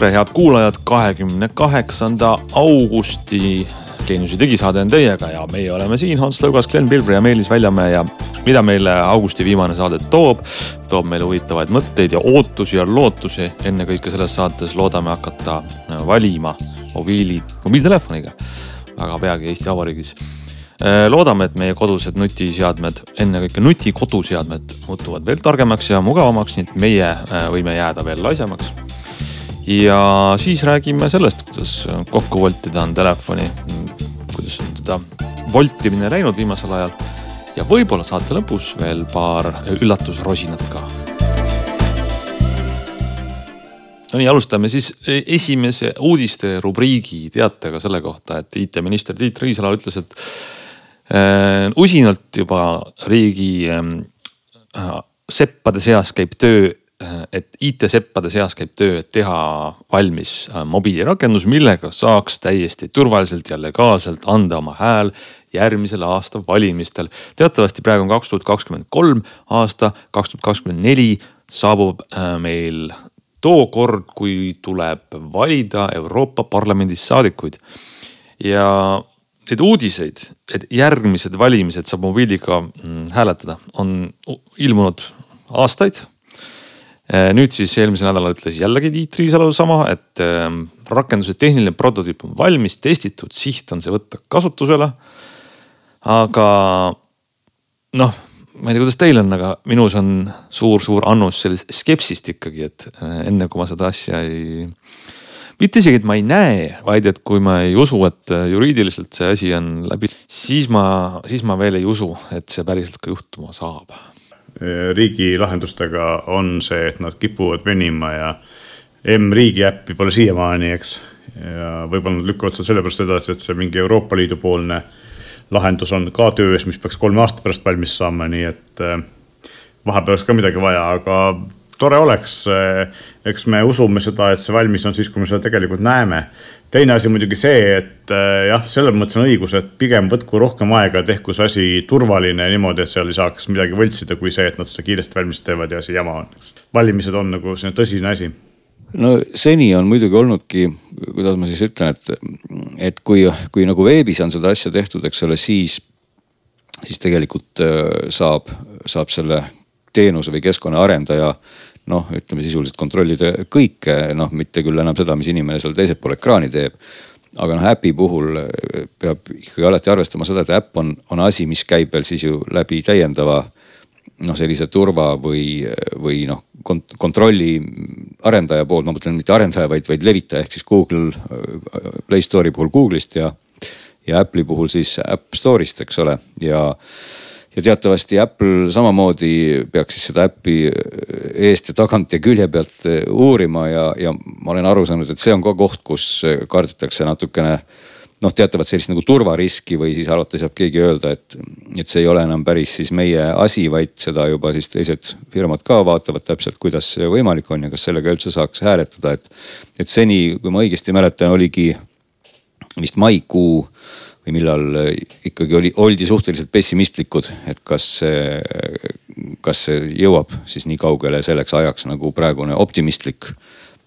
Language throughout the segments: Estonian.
tere, head kuulajad, kahekümne kaheksanda augusti Geeniusi digisaade on teiega ja meie oleme siin, Hans Lõugas, Glen Pilvre ja Meelis Väljamäe ja mida meile augusti viimane saade toob, toob meile huvitavaid mõtteid ja ootusi ja lootusi. ennekõike selles saates loodame hakata valima mobiili, mobiiltelefoniga väga peagi Eesti Vabariigis Äh, loodame, et meie kodused nutiseadmed, ennekõike nutikoduseadmed muutuvad veel targemaks ja mugavamaks, nii et meie äh, võime jääda veel laisemaks. Ja siis räägime sellest, kuidas kokku voltida on telefoni, kuidas on teda voltimine läinud viimasel ajal. ja võib-olla saate lõpus veel paar üllatusrosinat ka no nii, alustame siis esimese uudiste rubriigi teatega selle kohta, et IT-minister Tiit Riisalo ütles, et Äh, usinalt juba riigi äh, seppade seas käib töö, et IT-seppade seas käib töö, et teha valmis mobiilirakendus, millega saaks täiesti turvaliselt ja legaalselt anda oma hääl järgmisel aasta valimistel. teatavasti praegu on kaks tuhat kakskümmend kolm aasta, kaks tuhat kakskümmend neli saabub meil too kord, kui tuleb valida Euroopa Parlamendis saadikuid. ja neid uudiseid, et järgmised valimised saab mobiiliga mm, hääletada, on ilmunud aastaid. Äh, nüüd siis eelmisel nädalal ütles jällegi Tiit Riisalu sama, et ähm, rakenduse tehniline prototüüp on valmis, testitud, siht on see võtta kasutusele. aga noh, ma ei tea, kuidas teil on, aga minus on suur-suur annus sellist skepsist ikkagi, et äh, enne kui ma seda asja ei mitte isegi, et ma ei näe, vaid et kui ma ei usu, et äh, juriidiliselt see asi on läbi, siis ma, siis ma veel ei usu, et see päriselt ka juhtuma saab. Riigi lahendustega on see, et nad kipuvad venima ja M-riigi äppi pole siiamaani, eks. ja võib-olla nad lükkavad seda sellepärast edasi, et see mingi Euroopa Liidu poolne lahendus on ka töös, mis peaks kolme aasta pärast valmis saama, nii et äh, vahepeal oleks ka midagi vaja, aga tore oleks, eks me usume seda, et see valmis on siis, kui me seda tegelikult näeme. teine asi muidugi see, et eh, jah, selles mõttes on õigus, et pigem võtku rohkem aega, tehku see asi turvaline niimoodi, et seal ei saaks midagi võltsida, kui see, et nad seda kiiresti valmis teevad ja asi jama on. valimised on nagu selline tõsine asi no seni on muidugi olnudki, kuidas ma siis ütlen, et, et kui, kui nagu veebis on seda asja tehtud, eks ole, siis, siis tegelikult eh, saab, saab selle teenuse või keskkonna arendaja noh, ütleme sisuliselt kontrollida kõike, noh mitte küll enam seda, mis inimene seal teisel pool ekraani teeb. aga noh äpi puhul eh, peab ikkagi alati arvestama seda, et äpp on, on asi, mis käib veel siis ju läbi täiendava noh, sellise turva või, või noh kont, kontrolli arendaja poolt, ma mõtlen mitte arendaja, vaid, vaid levitaja ehk siis Google, Play Store'i puhul Google'ist ja, ja Apple'i puhul siis App Store'ist, eks ole, ja ja teatavasti Apple samamoodi peaks siis seda äppi eest ja tagant ja külje pealt eh, uurima ja, ja ma olen aru saanud, et see on ka koht, kus kardetakse natukene noh, teatavat sellist nagu turvariski või siis alati saab keegi öelda, et, et see ei ole enam päris siis meie asi, vaid seda juba siis teised firmad ka vaatavad täpselt, kuidas see võimalik on ja kas sellega üldse saaks hääletada, et. et seni, kui ma õigesti mäletan, oligi vist maikuu või millal äh, ikkagi oli, oldi suhteliselt pessimistlikud, et kas see, kas see jõuab siis nii kaugele selleks ajaks, nagu praegune optimistlik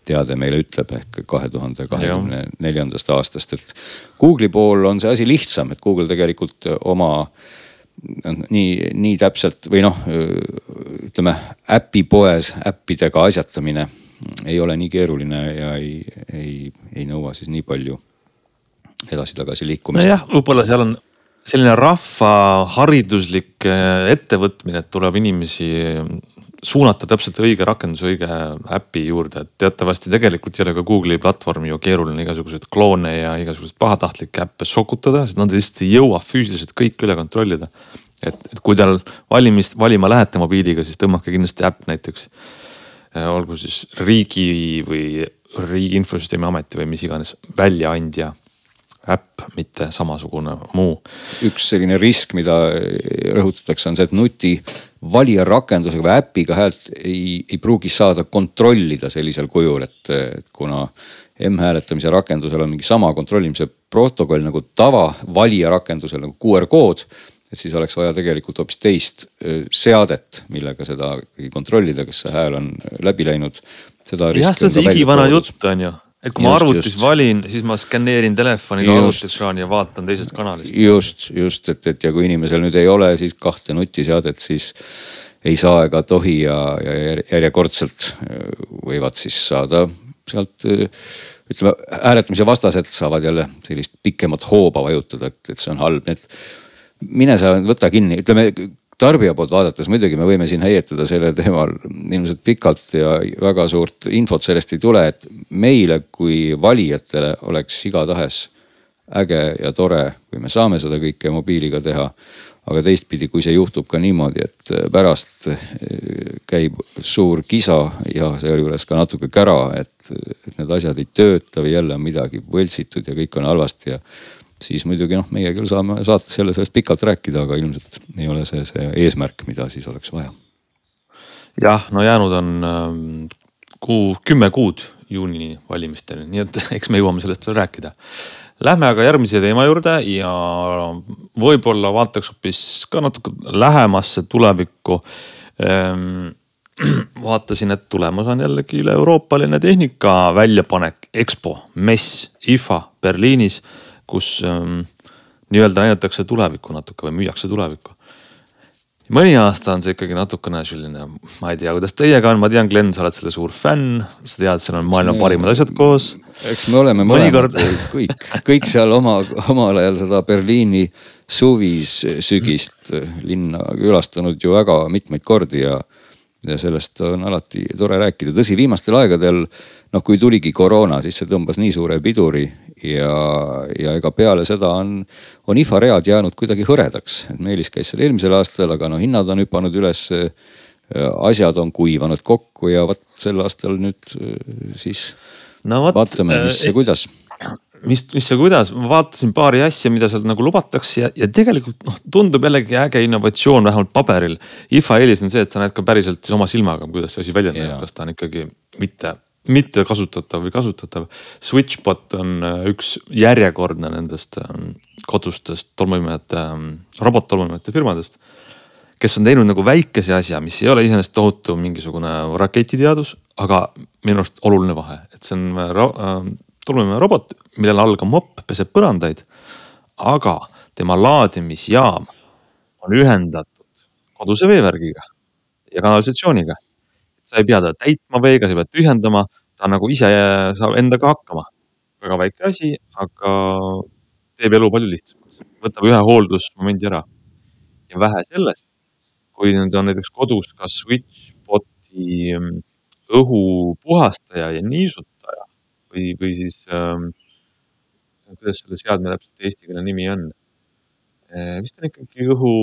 teade meile ütleb ehk kahe tuhande kahekümne neljandast aastast, et Google'i pool on see asi lihtsam, et Google tegelikult oma nii, nii täpselt või noh, ütleme äpipoes äppidega asjatamine ei ole nii keeruline ja ei, ei, ei nõua siis nii palju edasi-tagasi liikumist. nojah, võib-olla seal on selline rahvahariduslik eh, ettevõtmine, et tuleb inimesi suunata täpselt õige rakenduse, õige äpi juurde, et teatavasti tegelikult ei ole ka Google'i platvormi ju keeruline igasuguseid kloone ja igasuguseid pahatahtlikke äppe sokutada, sest nad lihtsalt ei jõua füüsiliselt kõik üle kontrollida. et, et kui te valimist, valima lähete mobiiliga, siis tõmmake kindlasti äpp näiteks. Eh, olgu siis riigi või riigi infosüsteemi ameti või mis iganes väljaandja äpp, mitte samasugune muu. üks selline risk, mida rõhutatakse, on see, et nuti valija rakendusega või äpiga häält ei, ei pruugi saada kontrollida sellisel kujul, et, kuna M-hääletamise rakendusel on mingi sama kontrollimise protokoll nagu tava valija rakendusel nagu QR kood. et siis oleks vaja tegelikult hoopis teist seadet, millega seda ikkagi kontrollida, kas see hääl on läbi läinud. jah, see on see igivana jutt on ju et kui ma just, arvutis just. valin, siis ma skaneerin telefoniga arvutiekraani ja vaatan teisest kanalist. just, just, et, et ja kui inimesel nüüd ei ole siis kahte nutiseadet, siis ei saa ega tohi ja, ja järjekordselt äh, võivad siis saada sealt äh, ütleme, hääletamise vastased saavad jälle sellist pikemat hooba vajutada, et, et see on halb, nii et mine sa võta kinni, ütleme tarbija poolt vaadates muidugi me võime siin heietada sellel teemal ilmselt pikalt ja väga suurt infot sellest ei tule, et meile kui valijatele oleks igatahes äge ja tore, kui me saame seda kõike mobiiliga teha. aga teistpidi, kui see juhtub ka niimoodi, et pärast käib suur kisa ja sealjuures ka natuke kära, et, et need asjad ei tööta või jälle on midagi võltsitud ja kõik on halvasti ja siis muidugi noh, meie küll saame saates jälle sellest pikalt rääkida, aga ilmselt ei ole see see eesmärk, mida siis oleks vaja. jah, no jäänud on ähm, kuu, kümme kuud juunini valimisteni, nii et eks me jõuame sellest veel rääkida. Lähme aga järgmise teema juurde ja võib-olla vaataks hoopis ka natuke lähemasse tulevikku ehm, vaatasin, et tulemas on jällegi üle-euroopaline tehnika väljapanek EXPO, MES, IFA Berliinis kus ähm, nii-öelda näidatakse tulevikku natuke või müüakse tulevikku. mõni aasta on see ikkagi natukene selline, ma ei tea, kuidas teiega on, ma tean, Glen, sa oled selle suur fänn, sa tead, seal on maailma parimad asjad koos. eks me oleme mõlemad kõik, kõik seal oma, omal ajal seda Berliini suvis, sügist linna külastanud ju väga mitmeid kordi ja ja sellest on alati tore rääkida, tõsi, viimastel aegadel noh, kui tuligi koroona, siis see tõmbas nii suure piduri ja, ja ega peale seda on, on IFA read jäänud kuidagi hõredaks. et Meelis käis seal eelmisel aastal, aga no hinnad on hüpanud üles. asjad on kuivanud kokku ja vot sel aastal nüüd siis no, võt, vaatame, mis ja äh, kuidas mis, mis ja kuidas, ma vaatasin paari asja, mida seal nagu lubatakse ja, ja tegelikult noh, tundub jällegi äge innovatsioon, vähemalt paberil. IFA eelis on see, et sa näed ka päriselt siis oma silmaga, kuidas see asi välja näeb, kas ta on ikkagi mitte mitte kasutatav või kasutatav. Switchbot on äh, üks järjekordne nendest ähm, kodustest tolmuimejate, ähm, robottolmuimejate firmadest. kes on teinud nagu väikese asja, mis ei ole iseenesest tohutu mingisugune raketiteadus, aga minu arust oluline vahe, et see on äh, ähm, tolmuimeja robot, millel all ka mopp peseb põrandaid. aga tema laadimisjaam on ühendatud koduse veevärgiga ja kanalisatsiooniga sa ei pea teda täitma veega, sa ei pea tühjendama, ta nagu ise saab endaga hakkama. väga väike asi, aga teeb elu palju lihtsamaks, võtab ühe hooldusmomendi ära. ja vähe sellest, kui nüüd on näiteks kodus ka Switchboti mm, õhupuhastaja ja niisutaja või, või siis ähm,, kuidas selle seadme täpselt eesti keele nimi on e,? vist on ikkagi õhu.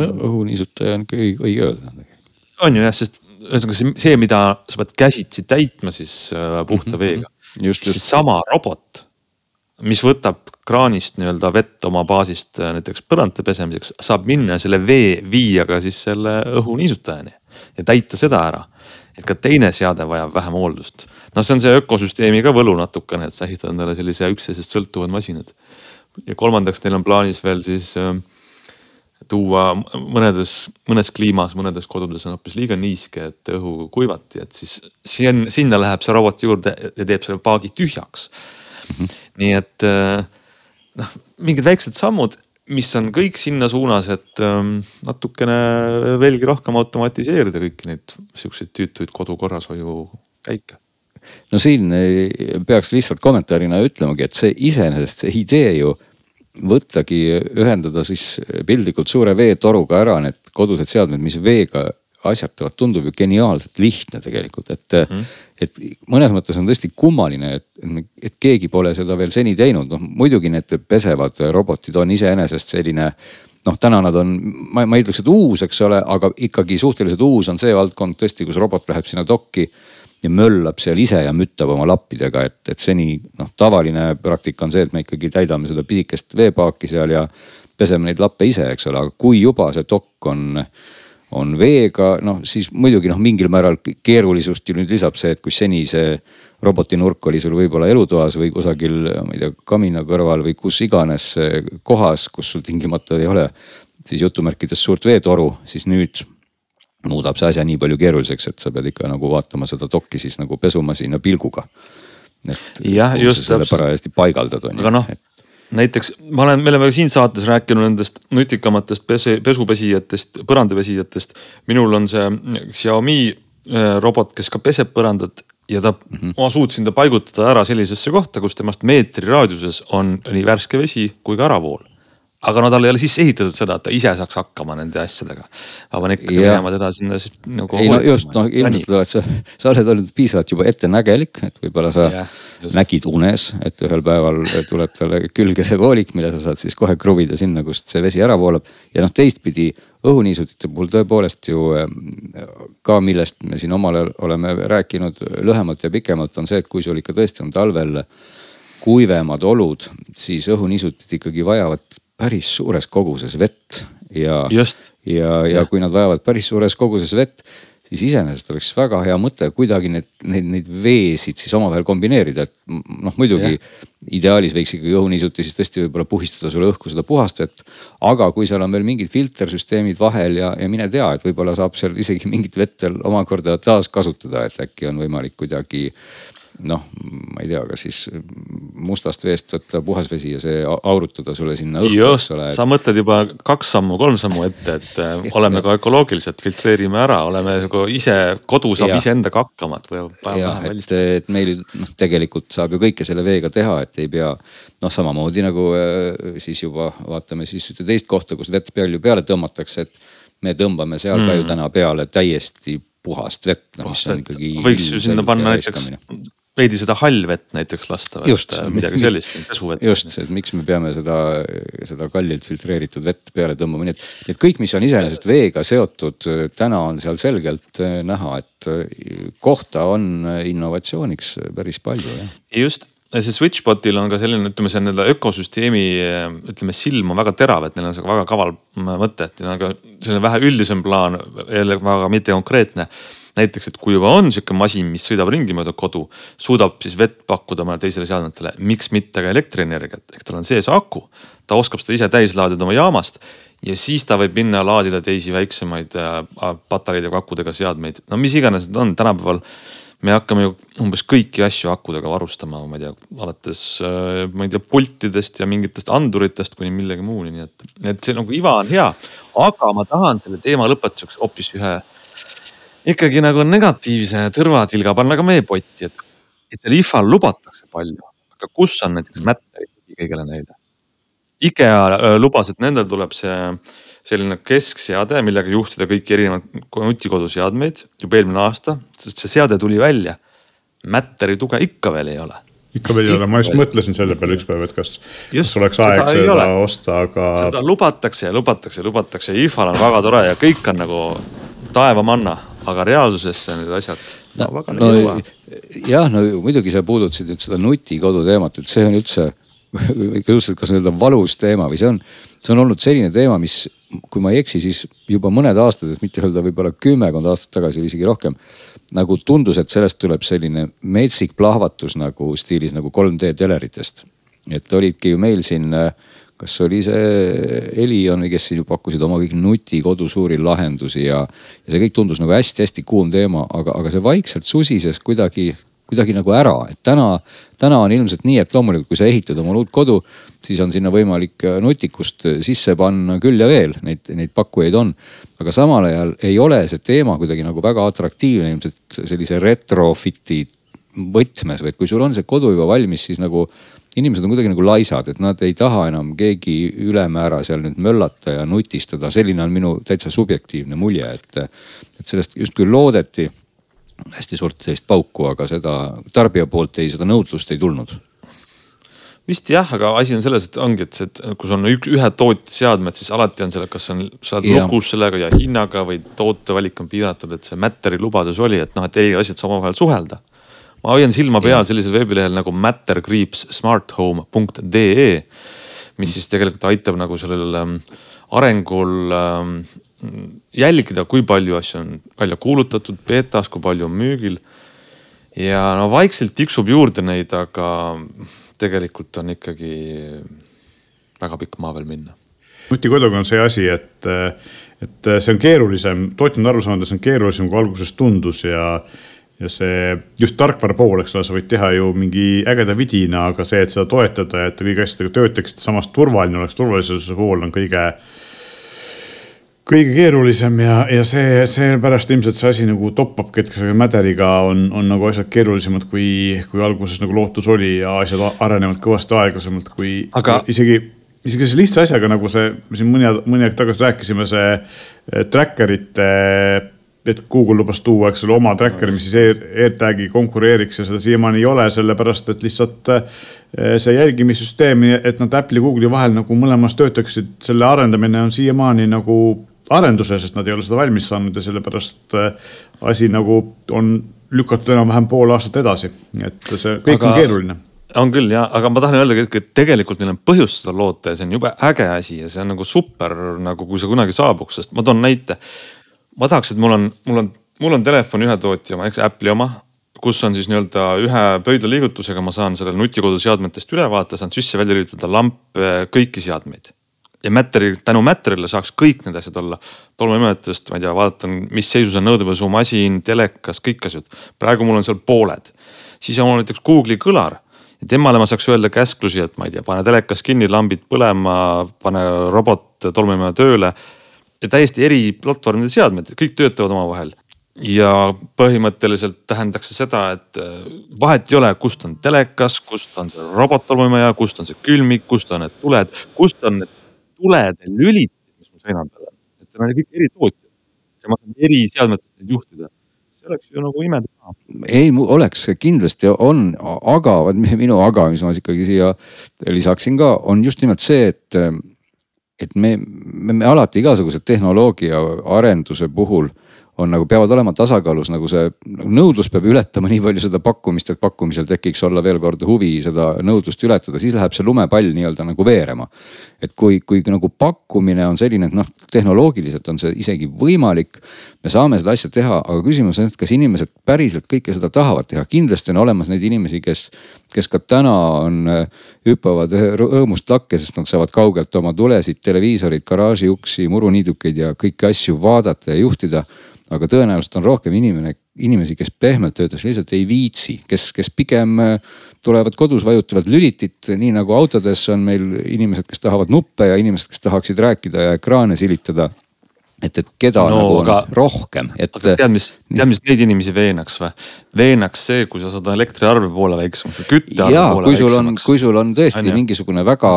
no õhuniisutaja on ikka õige öelda. on ju jah, sest ühesõnaga see, see, mida sa pead käsitsi täitma siis äh, puhta mm -hmm. veega. siis sama robot, mis võtab kraanist nii-öelda vett oma baasist äh, näiteks põrandate pesemiseks, saab minna selle vee viia ka siis selle õhuniisutajani ja täita seda ära. Et ka teine seade vajab vähem hooldust. noh, see on see ökosüsteemi ka võlu natukene, et sa ehitad endale sellise üksteisest sõltuvad masinad. ja kolmandaks, neil on plaanis veel siis äh, tuua mõnedes, mõnes kliimas, mõnedes kodudes on hoopis liiga niiske, et õhu kuivati, et siis siin, sinna läheb see robot juurde ja teeb selle paagi tühjaks mm. -hmm. nii et äh, noh, mingid väiksed sammud, mis on kõik sinna suunas, et ähm, natukene veelgi rohkem automatiseerida kõiki neid siukseid tüütuid kodu korrashoiu käike. No siin peaks lihtsalt kommentaarina ütlemagi, et see iseenesest see idee ju võttagi ühendada siis piltlikult suure veetoruga ära need kodused seadmed, mis veega asjatavad, tundub ju geniaalselt lihtne tegelikult, et mm. -hmm. et mõnes mõttes on tõesti kummaline, et, et keegi pole seda veel seni teinud, noh muidugi need pesevad robotid on iseenesest selline noh, täna nad on, ma, ma ei ütleks, et uus, eks ole, aga ikkagi suhteliselt uus on see valdkond tõesti, kus robot läheb sinna dokki ja möllab seal ise ja müttab oma lappidega, et, et seni noh, tavaline praktika on see, et me ikkagi täidame seda pisikest veepaaki seal ja peseme neid lappe ise, eks ole, aga kui juba see dokk on, on veega, noh siis muidugi noh, mingil määral keerulisust ju nüüd lisab see, et kui seni see robotinurk oli sul võib-olla elutoas või kusagil, ma ei tea, kamina kõrval või kus iganes kohas, kus sul tingimata ei ole siis jutumärkides suurt veetoru, siis nüüd muudab see asja nii palju keeruliseks, et sa pead ikka nagu vaatama seda dokki siis nagu pesumasina pilguga. et jah, just täpselt. parajasti paigaldad on ju. aga noh et..., näiteks ma olen, me oleme siin saates rääkinud nendest nutikamatest pese, pesupesijatest, põrandapesijatest. minul on see Xiaomi äh, robot, kes ka peseb põrandat ja ta mm, -hmm. ma suutsin ta paigutada ära sellisesse kohta, kus temast meetri raadiuses on nii värske vesi kui ka äravool aga no tal ei ole sisse ehitatud seda, et ta ise saaks hakkama nende asjadega. ma pean ikkagi ja. minema teda sinna siis nagu. ei no just noh, ilmselt oled sa, sa oled olnud piisavalt juba ettenägelik, et võib-olla sa ja, just. nägid unes, et ühel päeval tuleb talle külge see voolik, mille sa saad siis kohe kruvida sinna, kust see vesi ära voolab. ja noh, teistpidi õhuniisutite puhul tõepoolest ju ka, millest me siin omal ajal oleme rääkinud lühemalt ja pikemalt, on see, et kui sul ikka tõesti on talvel kuivemad olud, siis õhuniisutid ikkagi vajavad päris suures koguses vett ja, ja, ja, ja kui nad vajavad päris suures koguses vett, siis iseenesest oleks väga hea mõte kuidagi need, neid, neid veesid siis omavahel kombineerida, et noh, muidugi ja. ideaalis võiks ikkagi õhuniisuti siis tõesti võib-olla puhistada sulle õhku seda puhast vett. aga kui seal on veel mingid filtersüsteemid vahel ja, ja mine tea, et võib-olla saab seal isegi mingit vett veel omakorda taaskasutada, et äkki on võimalik kuidagi noh, ma ei tea, kas siis mustast veest võtta puhas vesi ja see aurutada sulle sinna õhku. just, sa mõtled juba kaks sammu, kolm sammu ette, et äh, oleme ka ökoloogiliselt, filtreerime ära, oleme nagu ise, kodu saab iseendaga hakkama, et või. jah, et, et meil noh, tegelikult saab ju kõike selle veega teha, et ei pea noh, samamoodi nagu äh, siis juba vaatame siis ühte teist kohta, kus vett palju peale tõmmatakse, et me tõmbame seal mm. ka ju mm. täna peale täiesti puhast vett no,. võiks ju sinna panna näiteks veidi seda hallvett näiteks lasta või just, midagi sellist, pesuvett. just, et miks me peame seda, seda kallilt filtreeritud vett peale tõmbama, nii et, et kõik, mis on iseenesest veega seotud, täna on seal selgelt eh, näha, et eh, kohta on innovatsiooniks päris palju jah. just, see Switchbotil on ka selline, ütleme, see nii-öelda ökosüsteemi ütleme, silm on väga terav, et neil on see väga kaval mõte, et neil on ka selline vähe üldisem plaan, jälle väga mitte konkreetne näiteks, et kui juba on sihuke masin, mis sõidab ringi mööda kodu, suudab siis vett pakkuda mõnele teisele seadmetele, miks mitte ka elektrienergiat, ehk tal on sees aku. ta oskab seda ise täis laadida oma jaamast ja siis ta võib minna laadida teisi väiksemaid äh, patareide või akudega seadmeid, no mis iganes need on, tänapäeval me hakkame ju umbes kõiki asju akudega varustama, ma ei tea, alates äh, ma ei tea pultidest ja mingitest anduritest kuni millegi muuni, nii et, et see nagu iva on hea. aga ma tahan selle teema lõpetuseks hoopis ühe ikkagi nagu negatiivse tõrvatilga panna ka meie potti, et, et seal IFA-l lubatakse palju, aga kus on näiteks Mätteri kõigele neile? IKEA lubas, et nendel tuleb see selline keskseade, millega juhtida kõiki erinevaid nutikoduseadmeid juba eelmine aasta, sest see seade tuli välja. Mätteri tuge ikka veel ei ole. Ikka veel ei ole, ma just mõtlesin selle peale ükspäev, et kas, kas oleks aeg seda, seda osta, aga. seda lubatakse ja lubatakse ja lubatakse. IFA-l on väga tore ja kõik on nagu taevamanna aga reaalsusesse need asjad no, no väga no, ei jõua. jah, no muidugi sa puudutasid nüüd seda nutikodu teemat, et see on üldse suhteliselt kas nii-öelda valus teema või see on, see on olnud selline teema, mis, kui ma ei eksi, siis juba mõned aastad, et mitte öelda võib-olla kümmekond aastat tagasi või isegi rohkem. nagu tundus, et sellest tuleb selline metsik plahvatus nagu stiilis nagu 3D teleritest. et olidki ju meil siin äh, kas oli see Elion või kes siin pakkusid oma kõik nutikodu suuri lahendusi ja, ja see kõik tundus nagu hästi-hästi kuum teema, aga, aga see vaikselt susises kuidagi, kuidagi nagu ära, et täna, täna on ilmselt nii, et loomulikult, kui sa ehitad omale uut kodu, siis on sinna võimalik nutikust sisse panna küll ja veel, neid, neid pakkujaid on. aga samal ajal ei ole see teema kuidagi nagu väga atraktiivne ilmselt sellise retrofit'i võtmes või et kui sul on see kodu juba valmis, siis nagu inimesed on kuidagi nagu laisad, et nad ei taha enam keegi ülemäära seal nüüd möllata ja nutistada, selline on minu täitsa subjektiivne mulje, et, et sellest justkui loodeti hästi suurt sellist pauku, aga seda tarbija poolt ei, seda nõudlust ei tulnud. Vist jah, aga asi on selles, et ongi, et see, et kui sul on üks, ühe tootja seadmed, siis alati on selle, kas on, sa oled lukus sellega ja hinnaga või tootevalik on piiratud, et see Matteri lubadus oli, et noh, et eri asjad saab omavahel suhelda ma hoian silma peal sellisel veebilehel nagu matterkriipssmarthome.ee, mis siis tegelikult aitab nagu sellel ähm, arengul ähm, jälgida, kui palju asju on välja kuulutatud beetas, kui palju on müügil. ja no vaikselt tiksub juurde neid, aga tegelikult on ikkagi väga pikk maa veel minna. nutikoduga on see asi, et, et see on keerulisem, tootjad on aru saanud, et see on keerulisem kui alguses tundus ja ja see just tarkvara pool, eks ole, sa võid teha ju mingi ägeda vidina, aga see, et seda toetada et kõik asjadega töötaks, samas turvaline oleks, turvalisuse pool on kõige kõige keerulisem ja, ja see, seepärast ilmselt see asi nagu toppabki, et selle mäderiga on, on nagu asjad keerulisemad, kui, kui alguses nagu lootus oli ja asjad arenevad kõvasti aeglasemalt, kui Aga... isegi, isegi selle lihtsa asjaga, nagu see, me siin mõni, mõni aeg tagasi rääkisime, see eh, tracker'ite et Google lubas tuua, eks ole, oma tracker'i, mis siis AirTagi konkureeriks ja seda siiamaani ei ole, sellepärast et lihtsalt eh, see jälgimissüsteem, et nad Apple'i ja Google'i vahel nagu mõlemas töötaksid, selle arendamine on siiamaani nagu arenduse, sest nad ei ole seda valmis saanud ja sellepärast äh, asi nagu on lükatud enam-vähem pool aastat edasi, et see kõik aga, on keeruline on küll jah, aga ma tahan öelda, et tegelikult meil on põhjust seda loota ja see on jube äge asi ja see on nagu super nagu, kui see kunagi saabuks, sest ma toon näite. Ma tahaks, et mul on, mul on, mul on telefon ühe tootja oma, eks Apple'i oma, kus on siis nii-öelda ühe pöidlaliigutusega ma saan sellel nutikoduseadmetest ülevaate, saan sisse-välja lülitada lamp, kõiki seadmeid ja Matteri, tänu Matterile saaks kõik need asjad olla. tolmuimetajast, ma ei tea, vaatan, mis seisus on nõudepesumasin, telekas, kõik asjad. praegu mul on seal pooled. siis on mul näiteks Google'i kõlar ja temale ma saaks öelda käsklusi, et ma ei tea, pane telekas kinni, lambid põlema, pane robot tolmuimeja tööle. Täiesti eri platvormide seadmed, kõik töötavad omavahel. Ja põhimõtteliselt tähendaks see seda, et äh, vahet ei ole, kust on telekas, kust on see robot-tolmuimeja, kust on see külmik, kust on need tuled, kust on need tulede lülitid, mis mu seina peal on, et need on kõik eri tootjad. Ja ma saan eri seadmetest neid juhtida. See oleks ju nagu imeteha. ei, oleks kindlasti on, aga minu aga, mis ma ikkagi siia lisaksin ka, on just nimelt see, et, et me, me, me alati igasuguse tehnoloogia arenduse puhul on nagu peavad olema tasakaalus nagu see nõudlus peab ületama nii palju seda pakkumist, et pakkumisel tekiks olla veel kord huvi seda nõudlust ületada, siis läheb see lumepall nii-öelda nagu veerema. et kui, kui nagu pakkumine on selline, et noh, tehnoloogiliselt on see isegi võimalik. me saame seda asja teha, aga küsimus on, et kas inimesed päriselt kõike seda tahavad teha, kindlasti on olemas neid inimesi, kes, kes ka täna on, hüppavad rõõmust lakke, sest nad saavad kaugelt oma tulesid, televiisorid, garaaži uksi, muruniidukeid ja kõiki asju vaadata ja juhtida. Aga tõenäoliselt on rohkem inimene, inimesi, kes pehmelt öeldes lihtsalt ei viitsi, kes, kes pigem äh, tulevad kodus, vajutavad lülitit, nii nagu autodes on meil inimesed, kes tahavad nuppe ja inimesed, kes tahaksid rääkida ja ekraane silitada et, et keda no, nagu on aga, rohkem, et. aga tead, mis, tead, mis neid inimesi veenaks või? veenaks see, kui sa saad elektriarve poole väiksemaks või küttearve poole kui sul väiksemaks. on, kui sul on tõesti on, mingisugune väga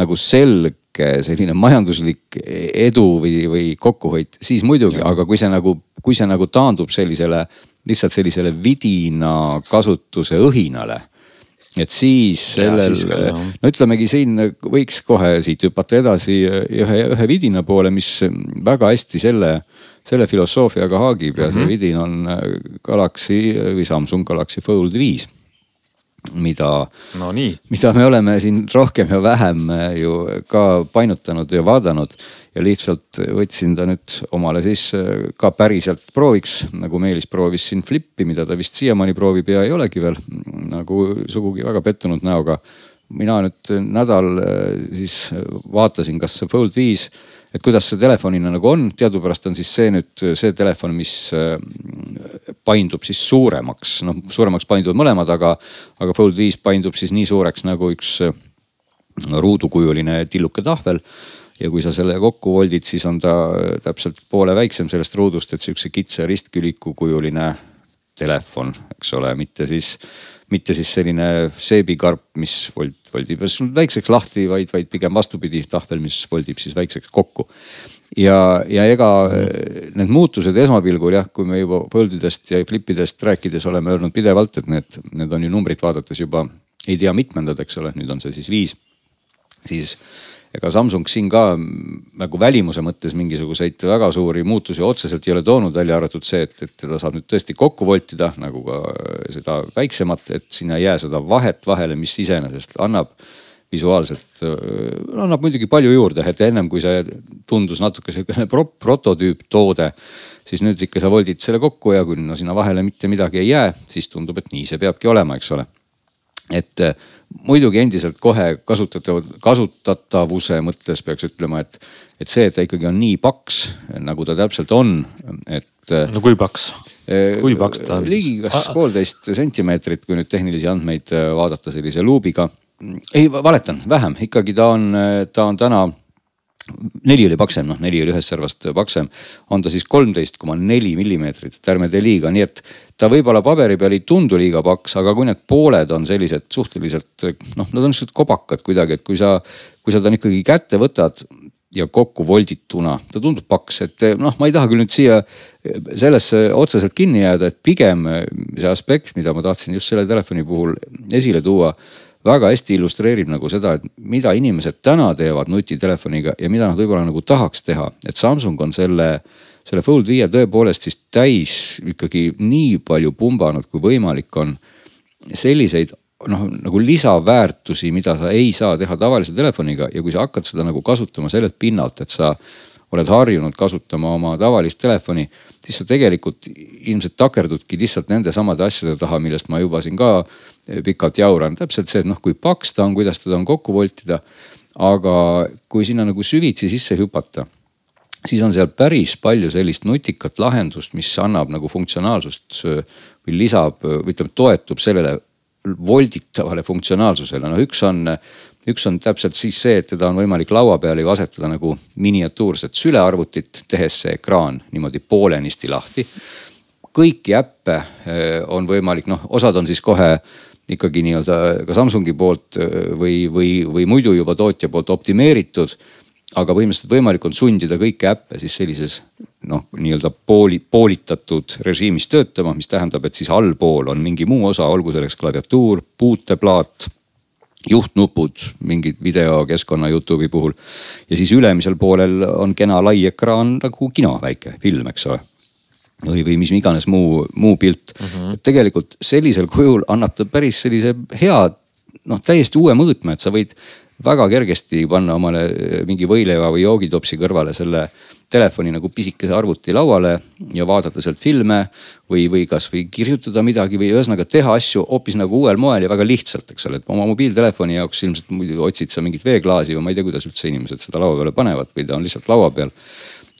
nagu selge selline majanduslik edu või, või kokkuhoid, siis muidugi, aga kui see nagu, kui see nagu taandub sellisele, lihtsalt sellisele vidina kasutuse õhinale et siis sellel, no ütlemegi siin võiks kohe siit hüpata edasi ühe, ühe vidina poole, mis väga hästi selle, selle filosoofiaga haagib ja mm -hmm. see mhm. vidin on Galaxy või Samsung Galaxy Fold viis mida no,, mida me oleme siin rohkem ja vähem ju ka painutanud ja vaadanud. ja lihtsalt võtsin ta nüüd omale siis ka päriselt prooviks, nagu Meelis proovis siin Flippi, mida ta vist siiamaani proovib ja ei olegi veel nagu sugugi väga pettunud näoga. mina nüüd nädal siis vaatasin, kas see Fold viis et kuidas see telefonina nagu on, teadupärast on siis see nüüd see telefon, mis äh, paindub siis suuremaks, noh suuremaks painduvad mõlemad, aga, aga Fold viis paindub siis nii suureks nagu üks ruudukujuline tilluke tahvel. Ja kui sa selle kokku voldid, siis on ta äh, täpselt poole väiksem sellest ruudust, et sihukese kitsa ristküliku kujuline telefon, eks ole, mitte siis mitte siis selline seebikarp, mis vold, voldib väikseks lahti, vaid, vaid pigem vastupidi, tahvel, mis voldib siis väikseks kokku. ja, ja ega eh, need muutused esmapilgul jah, kui me juba Foldidest ja Flipidest rääkides oleme öelnud pidevalt, et need, need on ju numbrit vaadates juba ei tea mitmendad, eks ole, nüüd on see siis viis. siis ega Samsung siin ka nagu välimuse mõttes mingisuguseid väga suuri muutusi otseselt ei ole toonud, välja arvatud see, et, et teda saab nüüd tõesti kokku voltida nagu ka seda väiksemat, et sinna ei jää seda vahet vahele, mis iseenesest annab visuaalselt no, annab muidugi palju juurde, et ennem kui see tundus natuke selline pro prototüüptoode siis nüüd ikka sa voldid selle kokku ja kui no sinna vahele mitte midagi ei jää, siis tundub, et nii see peabki olema, eks ole. Et äh, muidugi endiselt kohe kasutatav, kasutatavuse mõttes peaks ütlema, et, et see, et ta ikkagi on nii paks, nagu ta täpselt on, et. Äh, no kui paks? Äh, kui paks ta on? ligi kas poolteist sentimeetrit, kui nüüd tehnilisi andmeid vaadata sellise luubiga. ei, valetan, vähem, ikkagi ta on, ta on täna neli oli paksem, noh neli oli ühest servast paksem, on ta siis kolmteist koma neli millimeetrit, et ärme tee liiga, nii et ta võib-olla paberi peal ei tundu liiga paks, aga kui need pooled on sellised suhteliselt noh, nad on niisugused kobakad kuidagi, et kui sa, kui sa ta ikkagi kätte võtad ja kokku voldituna, ta tundub paks, et noh, ma ei taha küll nüüd siia sellesse otseselt kinni jääda, et pigem see aspekt, mida ma tahtsin just selle telefoni puhul esile tuua väga hästi illustreerib nagu seda, et mida inimesed täna teevad nutitelefoniga ja mida nad võib-olla nagu tahaks teha. et Samsung on selle, selle Fold viie tõepoolest siis täis ikkagi nii palju pumbanud, kui võimalik on. selliseid noh, nagu lisaväärtusi, mida sa ei saa teha tavalise telefoniga ja kui sa hakkad seda nagu kasutama sellelt pinnalt, et sa oled harjunud kasutama oma tavalist telefoni, siis sa tegelikult ilmselt takerdudki lihtsalt nende samade asjade taha, millest ma juba siin ka pikalt jauran. täpselt see, et noh, kui paks ta on, kuidas teda on kokku voltida. aga kui sinna nagu süvitsi sisse hüpata, siis on seal päris palju sellist nutikat lahendust, mis annab nagu funktsionaalsust või lisab või ütleme, toetub sellele volditavale funktsionaalsusele. no üks on üks on täpselt siis see, et teda on võimalik laua peale ju asetada nagu miniatuurset sülearvutit, tehes see ekraan niimoodi poolenisti lahti. kõiki äppe eh, on võimalik, noh, osad on siis kohe ikkagi nii-öelda ka Samsungi poolt eh, või, või, või muidu juba tootja poolt optimeeritud. aga põhimõtteliselt võimalik on sundida kõiki äppe siis sellises noh, nii-öelda pooli, poolitatud režiimis töötama, mis tähendab, et siis allpool on mingi muu osa, olgu selleks klaviatuur, puuteplaat juhtnupud mingid videokeskkonna Youtube'i puhul. ja siis ülemisel poolel on kena lai ekraan nagu kino, väike film, eks ole. või, või mis iganes muu, muu pilt mm. -hmm. tegelikult sellisel kujul annab ta päris sellise hea, noh täiesti uue mõõtme, et sa võid väga kergesti panna omale mingi võileiva või joogitopsi kõrvale selle telefoni nagu pisikese arvuti lauale ja vaadata sealt filme või, või kasvõi kirjutada midagi või ühesõnaga teha asju hoopis nagu uuel moel ja väga lihtsalt, eks ole, et oma mobiiltelefoni jaoks ilmselt muidu otsid sa mingit veeklaasi või ma ei tea, kuidas üldse inimesed seda laua peale panevad või ta on lihtsalt laua peal.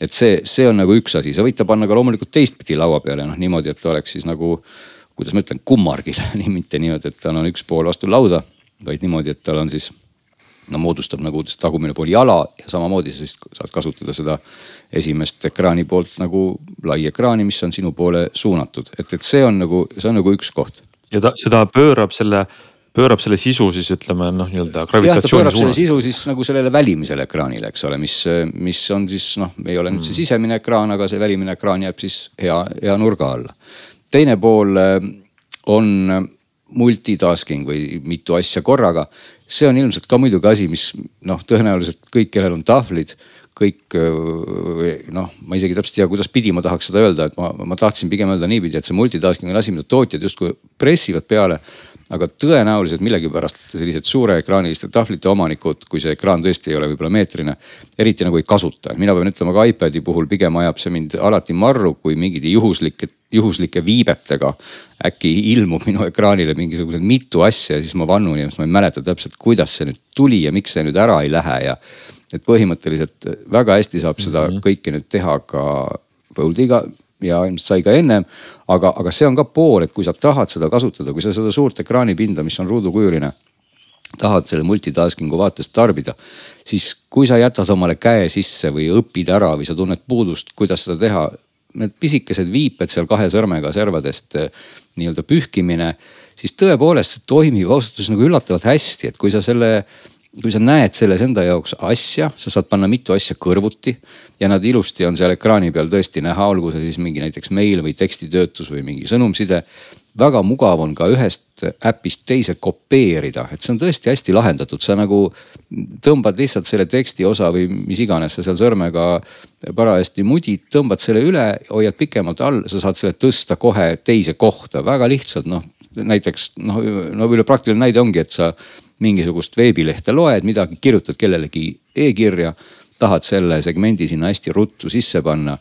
et see, see on nagu üks asi, sa võid ta panna ka loomulikult teistpidi laua peale, noh niimoodi, et ta oleks siis nagu kuidas ma ütlen, kummargil mitte niimoodi, et tal on üks pool vastu lauda, vaid niimoodi, et tal on siis no moodustab nagu tagumine pool jala ja samamoodi sa siis saad kasutada seda esimest ekraani poolt nagu lai ekraani, mis on sinu poole suunatud, et, et see on nagu, see on nagu üks koht. ja ta, ja ta pöörab selle, pöörab selle sisu siis ütleme noh, nii-öelda gravitatsiooni suunas. pöörab selle sisu siis nagu sellele välimisele ekraanile, eks ole, mis, mis on siis noh, ei ole nüüd see mm. sisemine ekraan, aga see välimine ekraan jääb siis hea, hea nurga alla. teine pool äh, on multitasking või mitu asja korraga see on ilmselt ka muidugi asi, mis noh, tõenäoliselt kõik, kellel on tahvlid, kõik noh, ma isegi täpselt ei tea, kuidas pidi ma tahaks seda öelda, et ma, ma tahtsin pigem öelda niipidi, et see multitasking on asi, mida tootjad justkui pressivad peale. Aga tõenäoliselt millegipärast sellised suureekraaniliste tahvlite omanikud, kui see ekraan tõesti ei ole võib-olla meetrine, eriti nagu ei kasuta. mina pean ütlema ka iPad'i puhul pigem ajab see mind alati marru, kui mingid juhuslikud juhuslike viibetega äkki ilmub minu ekraanile mingisugused mitu asja ja siis ma vannun ja siis ma ei mäleta täpselt, kuidas see nüüd tuli ja miks see nüüd ära ei lähe ja. et põhimõtteliselt väga hästi saab seda -hmm. kõike nüüd teha ka Boldiga ja ilmselt sai ka ennem. aga, aga see on ka pool, et kui sa tahad seda kasutada, kui sa seda suurt ekraanipinda, mis on ruudukujuline tahad selle multitasking'u vaates tarbida, siis kui sa jätad omale käe sisse või õpid ära või sa tunned puudust, kuidas seda teha, need pisikesed viiped seal kahe sõrmega servadest eh, nii-öelda pühkimine, siis tõepoolest see toimib ausalt öeldes nagu üllatavalt hästi, et kui sa selle kui sa näed selles enda jaoks asja, sa saad panna mitu asja kõrvuti ja nad ilusti on seal ekraani peal tõesti näha, olgu see siis mingi näiteks meil või tekstitöötlus või mingi sõnumside. Väga mugav on ka ühest äpist teise kopeerida, et see on tõesti hästi lahendatud, sa nagu tõmbad lihtsalt selle teksti osa või mis iganes sa seal sõrmega parajasti mudid, tõmbad selle üle, hoiad pikemalt all, sa saad selle tõsta kohe teise kohta. Väga lihtsalt, noh näiteks noh, no üle praktiline näide ongi, et sa mingisugust veebilehte loed, midagi kirjutad kellelegi e-kirja, tahad selle segmendi sinna hästi ruttu sisse panna.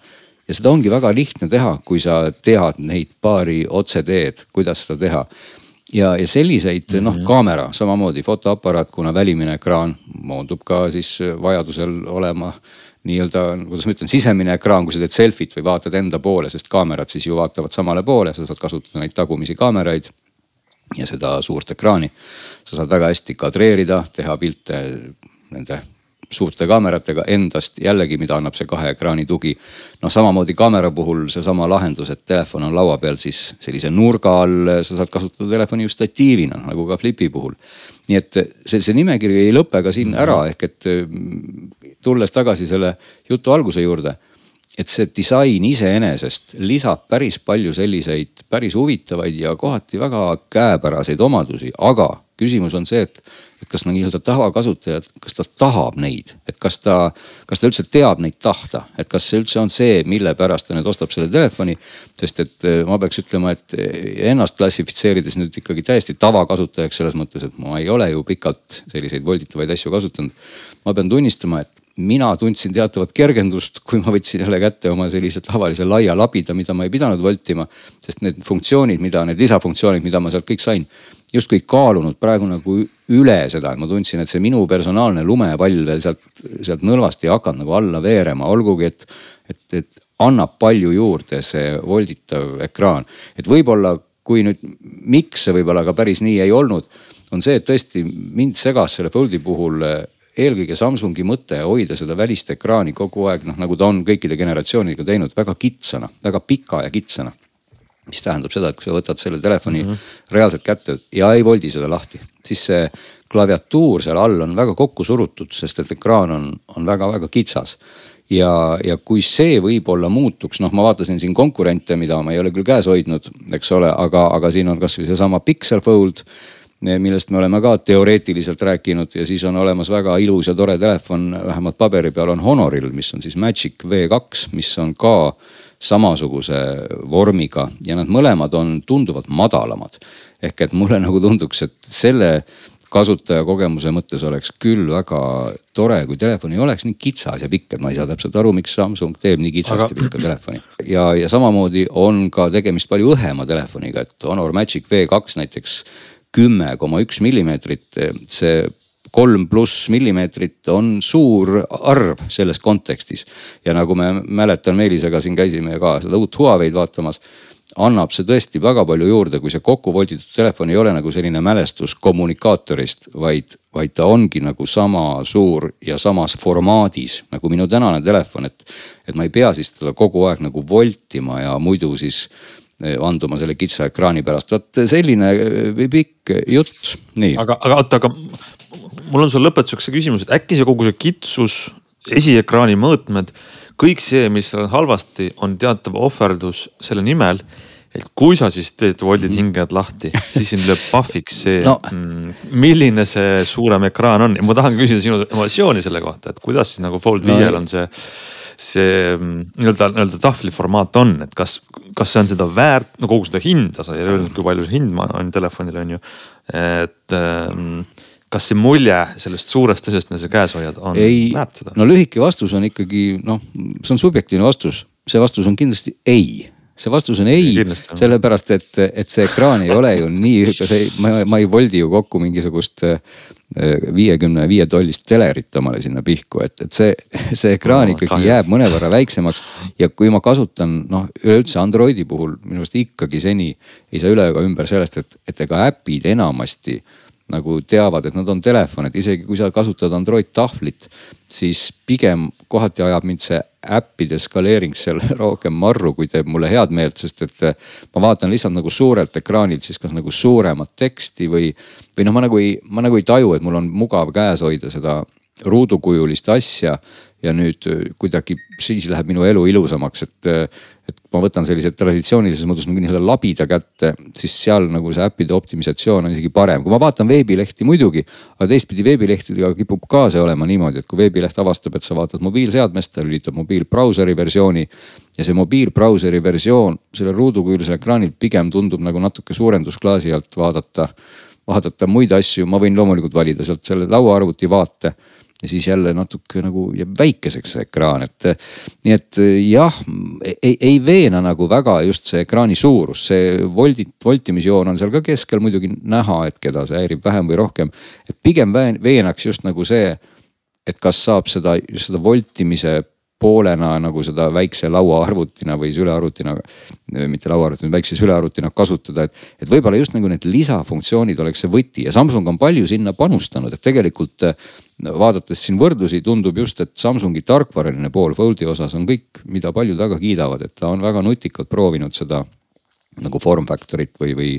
Ja seda ongi väga lihtne teha, kui sa tead neid paari otseteed, kuidas seda teha. Ja, ja selliseid mm -hmm. noh, kaamera samamoodi fotoaparaat, kuna välimine ekraan moondub ka siis vajadusel olema nii-öelda, kuidas ma ütlen, sisemine ekraan, kui sa teed selfit või vaatad enda poole, sest kaamerad siis ju vaatavad samale poole, sa saad kasutada neid tagumisi kaameraid ja seda suurt ekraani. sa saad väga hästi kadreerida, teha pilte nende suurte kaameratega endast jällegi, mida annab see kahe ekraani tugi. noh, samamoodi kaamera puhul seesama lahendus, et telefon on laua peal, siis sellise nurga all sa saad kasutada telefoni ju statiivina nagu ka Flipi puhul. nii et see, see nimekiri ei lõpe ka siin ära, ehk et mm, tulles tagasi selle jutu alguse juurde et see disain iseenesest lisab päris palju selliseid päris huvitavaid ja kohati väga käepäraseid omadusi, aga küsimus on see, et, et kas nii-öelda tavakasutaja, kas ta tahab neid, et kas ta, kas ta üldse teab neid tahta, et kas see üldse on see, mille pärast ta nüüd ostab selle telefoni. sest et eh, ma peaks ütlema, et eh, ennast klassifitseerides nüüd ikkagi täiesti tavakasutajaks selles mõttes, et ma ei ole ju pikalt selliseid volditavaid asju kasutanud. ma pean tunnistama, et mina tundsin teatavat kergendust, kui ma võtsin jälle kätte oma sellise tavalise laia labida, mida ma ei pidanud voltima. sest need funktsioonid, mida, need lisafunktsioonid, mida ma sealt kõik sain, justkui kaalunud praegu nagu üle seda, et ma tundsin, et see minu personaalne lumepall veel sealt, sealt nõlvast ei hakanud nagu alla veerema, olgugi et, et, et annab palju juurde see volditav ekraan. et võib-olla, kui nüüd, miks see võib-olla ka päris nii ei olnud, on see, et tõesti mind segas selle Foldi puhul eelkõige Samsungi mõte hoida seda välist ekraani kogu aeg noh, nagu ta on kõikide generatsioonidega teinud, väga kitsana, väga pika ja kitsana. mis tähendab seda, et kui sa võtad selle telefoni mm -hmm. reaalselt kätte ja ei voldi seda lahti, siis see klaviatuur seal all on väga kokku surutud, sest et ekraan on, on väga-väga kitsas ja, ja kui see võib-olla muutuks, noh, ma vaatasin siin konkurente, mida ma ei ole küll käes hoidnud, eks ole, aga, aga siin on kasvõi seesama Pixel Fold millest me oleme ka teoreetiliselt rääkinud ja siis on olemas väga ilus ja tore telefon, vähemalt paberi peal on Honoril, mis on siis Magic V2, mis on ka samasuguse vormiga ja nad mõlemad on tunduvalt madalamad. ehk et mulle nagu tunduks, et selle kasutajakogemuse mõttes oleks küll väga tore, kui telefon ei oleks nii kitsas ja pikk, et ma ei saa täpselt aru, miks Samsung teeb nii kitsast Aga... ja pikka telefoni. ja, ja samamoodi on ka tegemist palju õhema telefoniga, et Honor Magic V2 näiteks kümme koma üks millimeetrit, see kolm pluss millimeetrit on suur arv selles kontekstis. ja nagu me mäletan, Meelisega siin käisime ka seda uut Huawei'd vaatamas annab see tõesti väga palju juurde, kui see kokku volditud telefon ei ole nagu selline mälestus kommunikaatorist, vaid, vaid ta ongi nagu sama suur ja samas formaadis nagu minu tänane telefon, et. et ma ei pea siis teda kogu aeg nagu voltima ja muidu siis vanduma selle kitsa ekraani pärast. vot selline eh, pikk jutt, nii. aga, aga oota, aga mul on sulle lõpetuseks see küsimus, et äkki see kogu see kitsus, esiekraani mõõtmed, kõik see, mis on halvasti, on teatav ohverdus selle nimel et kui sa siis teed voldid mhm. hingajad lahti, siis sind lööb pahviks see no., mm, milline see suurem ekraan on ja ma tahan küsida sinu emotsiooni selle kohta, et kuidas siis nagu Fold no, viiel on see see mm, nii-öelda, nii-öelda tahvliformaat on, et kas, kas see on seda väärt, no kogu seda hinda, sa ei öelnud, kui palju see hind on telefonil on ju. et ähm, kas see mulje sellest suurest asjast, mida sa käes hoiad, on ei, väärt seda? no lühike vastus on ikkagi noh, see on subjektiivne vastus, see vastus on kindlasti ei see vastus on ei, sellepärast et, et see ekraan ei ole ju nii, see, ma, ma ei voldi ju kokku mingisugust viiekümne viie tollist telerit omale sinna pihku, et, et see, see ekraan no, ikkagi kahju. jääb mõnevõrra väiksemaks. ja kui ma kasutan noh, üleüldse Androidi puhul minu arust ikkagi seni ei saa üle ega ümber sellest, et, et ega äpid enamasti nagu teavad, et nad on telefon, et isegi kui sa kasutad Android tahvlit, siis pigem kohati ajab mind see äppide skaleering seal rohkem marru, kui teeb mulle head meelt, sest et eh, ma vaatan lihtsalt nagu suurelt ekraanilt siis kas nagu suuremat teksti või, või noh, ma nagu ei, ma nagu ei taju, et mul on mugav käes hoida seda ruudukujulist asja ja nüüd äh, kuidagi siis läheb minu elu ilusamaks, et, äh, et ma võtan sellise traditsioonilises mõttes nagu nii-öelda labida kätte, siis seal nagu see äppide optimisatsioon on isegi parem. kui ma vaatan veebilehti muidugi, aga teistpidi veebilehtedega kipub ka see olema niimoodi, et kui veebileht avastab, et sa vaatad mobiilseadmest, ta lülitab mobiilbrauseri versiooni. ja see mobiilbrauseri versioon sellel ruudukujulisel ekraanil pigem tundub nagu natuke suurendusklaasi alt vaadata vaadata muid asju, ma võin loomulikult valida sealt selle lauaarvuti vaate ja siis jälle natuke nagu jääb väikeseks see ekraan, et nii et jah, ei, ei veena nagu väga just see ekraani suurus, see voldit, voltimisjoon on seal ka keskel muidugi näha, et keda see häirib vähem või rohkem. et pigem veenaks just nagu see, et kas saab seda, seda voltimise poolena nagu seda väikse lauaarvutina või sülearvutina, mitte lauaarvutina, väikse sülearvutina kasutada, et. et võib-olla just nagu need lisafunktsioonid oleks see võti ja Samsung on palju sinna panustanud, et tegelikult vaadates siin võrdlusi, tundub just, et Samsungi tarkvaraline pool Foldi osas on kõik, mida paljud väga kiidavad, et ta on väga nutikalt proovinud seda nagu form factor'it või, või,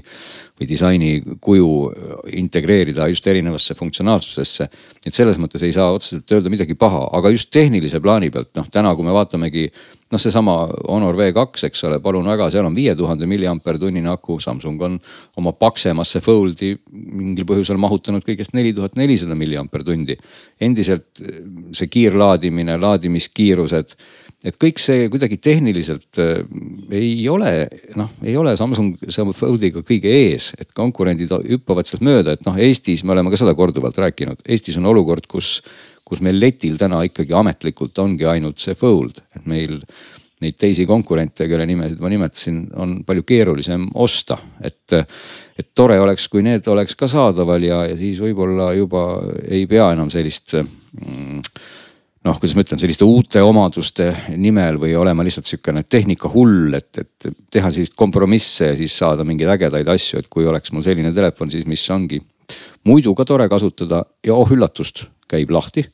või disaini kuju integreerida just erinevasse funktsionaalsusesse. et selles mõttes ei saa otseselt öelda midagi paha, aga just tehnilise plaani pealt noh, täna, kui me vaatamegi noh, seesama Honor V2, eks ole, palun väga, seal on viie tuhande milliamper tunnine aku, Samsung on oma paksemasse Foldi mingil põhjusel mahutanud kõigest neli tuhat nelisada milliamper tundi. endiselt see kiirlaadimine, laadimiskiirused et kõik see kuidagi tehniliselt äh, ei ole, noh, ei ole Samsung Foldiga kõige ees, et konkurendid hüppavad sealt mööda, et noh, Eestis me oleme ka seda korduvalt rääkinud, Eestis on olukord, kus, kus meil letil täna ikkagi ametlikult ongi ainult see Fold, et meil neid teisi konkurente, kelle nimesid ma nimetasin, on palju keerulisem osta, et. et tore oleks, kui need oleks ka saadaval ja, ja siis võib-olla juba ei pea enam sellist mm, noh, kuidas ma ütlen, selliste uute omaduste nimel või olema lihtsalt sihukene tehnikahull, et, et teha sellist kompromisse ja siis saada mingeid ägedaid asju, et kui oleks mul selline telefon, siis mis ongi. muidu ka tore kasutada ja oh üllatust, käib lahti.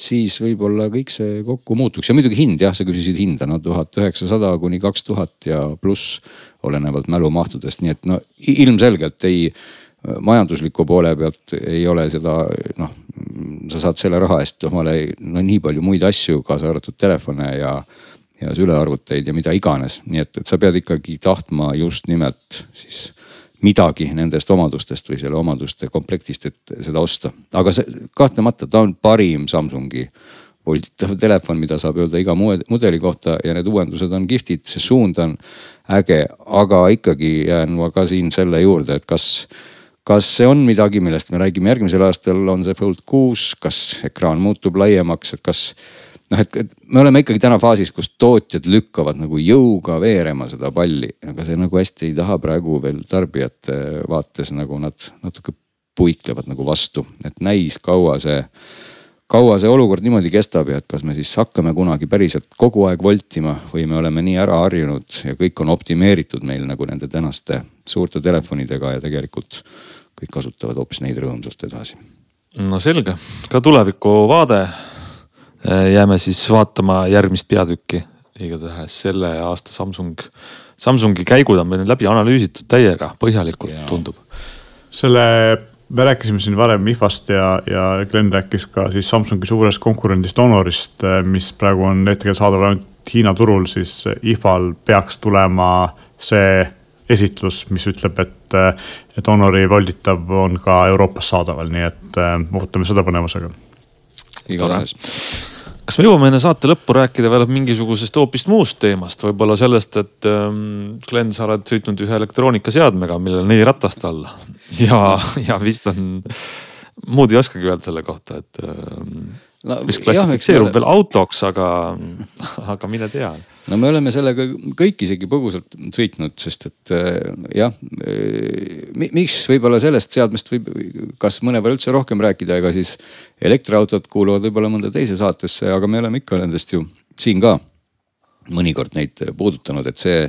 siis võib-olla kõik see kokku muutuks ja muidugi hind jah, sa küsisid hinda, no tuhat üheksasada kuni kaks tuhat ja pluss olenevalt mälumahtudest, nii et no ilmselgelt ei majandusliku poole pealt ei ole seda noh, sa saad selle raha eest omale no nii palju muid asju, kaasa arvatud telefone ja, ja sülearvuteid ja mida iganes, nii et, et sa pead ikkagi tahtma just nimelt siis midagi nendest omadustest või selle omaduste komplektist, et seda osta. aga see kahtlemata, ta on parim Samsungi volditav telefon, mida saab öelda iga mudeli kohta ja need uuendused on kihvtid, see suund on äge, aga ikkagi jään ma ka siin selle juurde, et kas kas see on midagi, millest me räägime järgmisel aastal, on see Fold kuus, kas ekraan muutub laiemaks, et kas noh, et, et me oleme ikkagi täna faasis, kus tootjad lükkavad nagu jõuga veerema seda palli, aga see nagu hästi ei taha praegu veel tarbijate vaates nagu nad natuke puiklevad nagu vastu, et näis, kaua see kaua see olukord niimoodi kestab ja et kas me siis hakkame kunagi päriselt kogu aeg voltima või me oleme nii ära harjunud ja kõik on optimeeritud meil nagu nende tänaste suurte telefonidega ja tegelikult kõik kasutavad hoopis neid rõõmsalt edasi. no selge, ka tulevikuvaade. jääme siis vaatama järgmist peatükki, igatahes selle aasta Samsung, Samsungi käigud on meil läbi analüüsitud täiega põhjalikult, tundub. selle me rääkisime siin varem IFA-st ja, ja Glen rääkis ka siis Samsungi suurest konkurendist Honorist, mis praegu on hetkel saadaval ainult Hiina turul, siis IFA-l peaks tulema see esitlus, mis ütleb, et, et Honori volditav on ka Euroopas saadaval, nii et ootame seda põnevusega. igatahes. Kas me jõuame enne saate lõppu rääkida veel mingisugusest hoopis muust teemast, võib-olla sellest, et ähm, Glen, sa oled sõitnud ühe elektroonikaseadmega, millel on neli ratast all ja, ja vist on, muud ei oskagi öelda selle kohta, et ähm, no, mis klassifitseerub jah, veel autoks, aga, aga mine tea. No me oleme sellega kõik isegi põgusalt sõitnud, sest et äh, jah, äh, miks võib-olla sellest seadmest võib, kas mõnevõrra üldse rohkem rääkida, ega siis elektriautod kuuluvad võib-olla mõnda teise saatesse, aga me oleme ikka nendest ju siin ka mõnikord neid puudutanud, et see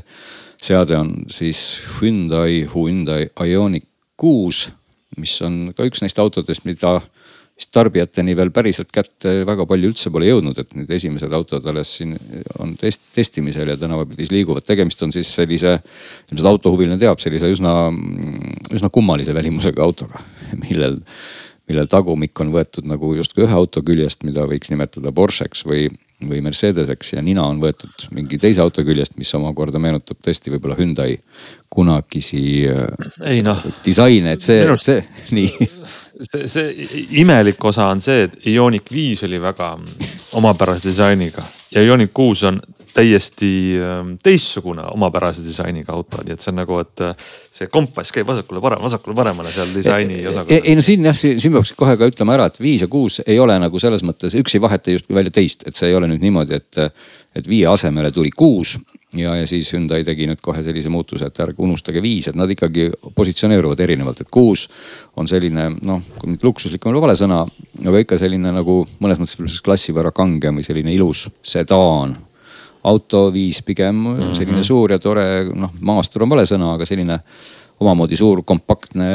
seade on siis Hyundai, Hyundai Ioniq kuus, mis on ka üks neist autodest, mida vist tarbijateni veel päriselt kätte väga palju üldse pole jõudnud, et nüüd esimesed autod alles siin on test, testimisel ja tänavapildis liiguvad. tegemist on siis sellise, ilmselt autohuviline teab, sellise üsna, üsna kummalise välimusega autoga, millel, millel tagumik on võetud nagu justkui ühe auto küljest, mida võiks nimetada Porsche'ks või, või Mercedeseks ja nina on võetud mingi teise auto küljest, mis omakorda meenutab tõesti võib-olla Hyundai kunagisi ei noh disaine, et see, see nii see, see imelik osa on see, et Ioniq viis oli väga omapärase disainiga ja Ioniq kuus on täiesti ähm, teistsugune omapärase disainiga auto, nii et see on nagu, et äh, see kompass käib vasakule parem, vasakule paremale seal disaini osakonnas. ei no siin jah, siin peaks kohe ka ütlema ära, et viis ja kuus ei ole nagu selles mõttes, üks ei vaheta justkui välja teist, et see ei ole nüüd niimoodi, et, et viie asemele tuli kuus ja, ja siis Hyundai tegi nüüd kohe sellise muutuse, et ärge unustage viis, et nad ikkagi positsioneeruvad erinevalt, et kuus on selline noh, kui nüüd luksuslik on vale sõna, aga ikka selline nagu mõnes mõttes klassi võrra kangem või selline ilus sedaan auto viis pigem selline mm -hmm. suur ja tore, noh maastur on vale sõna, aga selline omamoodi suur kompaktne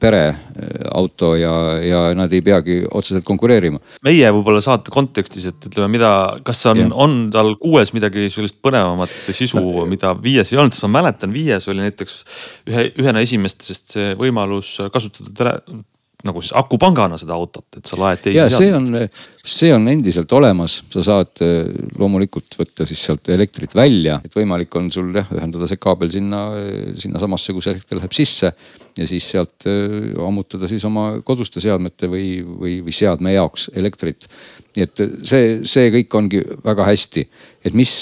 pereauto ja, ja nad ei peagi otseselt konkureerima. meie võib-olla saate kontekstis, et ütleme, mida, kas on, on tal kuues midagi sellist põnevamat sisu no,, mida viies ei olnud, sest ma mäletan, viies oli näiteks ühe, ühena esimestest see võimalus kasutada nagu siis akupangana seda autot, et sa laed teisi. ja see on, see on endiselt olemas, sa saad eh, loomulikult võtta siis sealt elektrit välja, et võimalik on sul jah ühendada see kaabel sinna, sinnasamasse, kus elekter läheb sisse. ja siis sealt eh, ammutada siis oma koduste seadmete või, või, või seadme jaoks elektrit. nii et see, see kõik ongi väga hästi, et mis,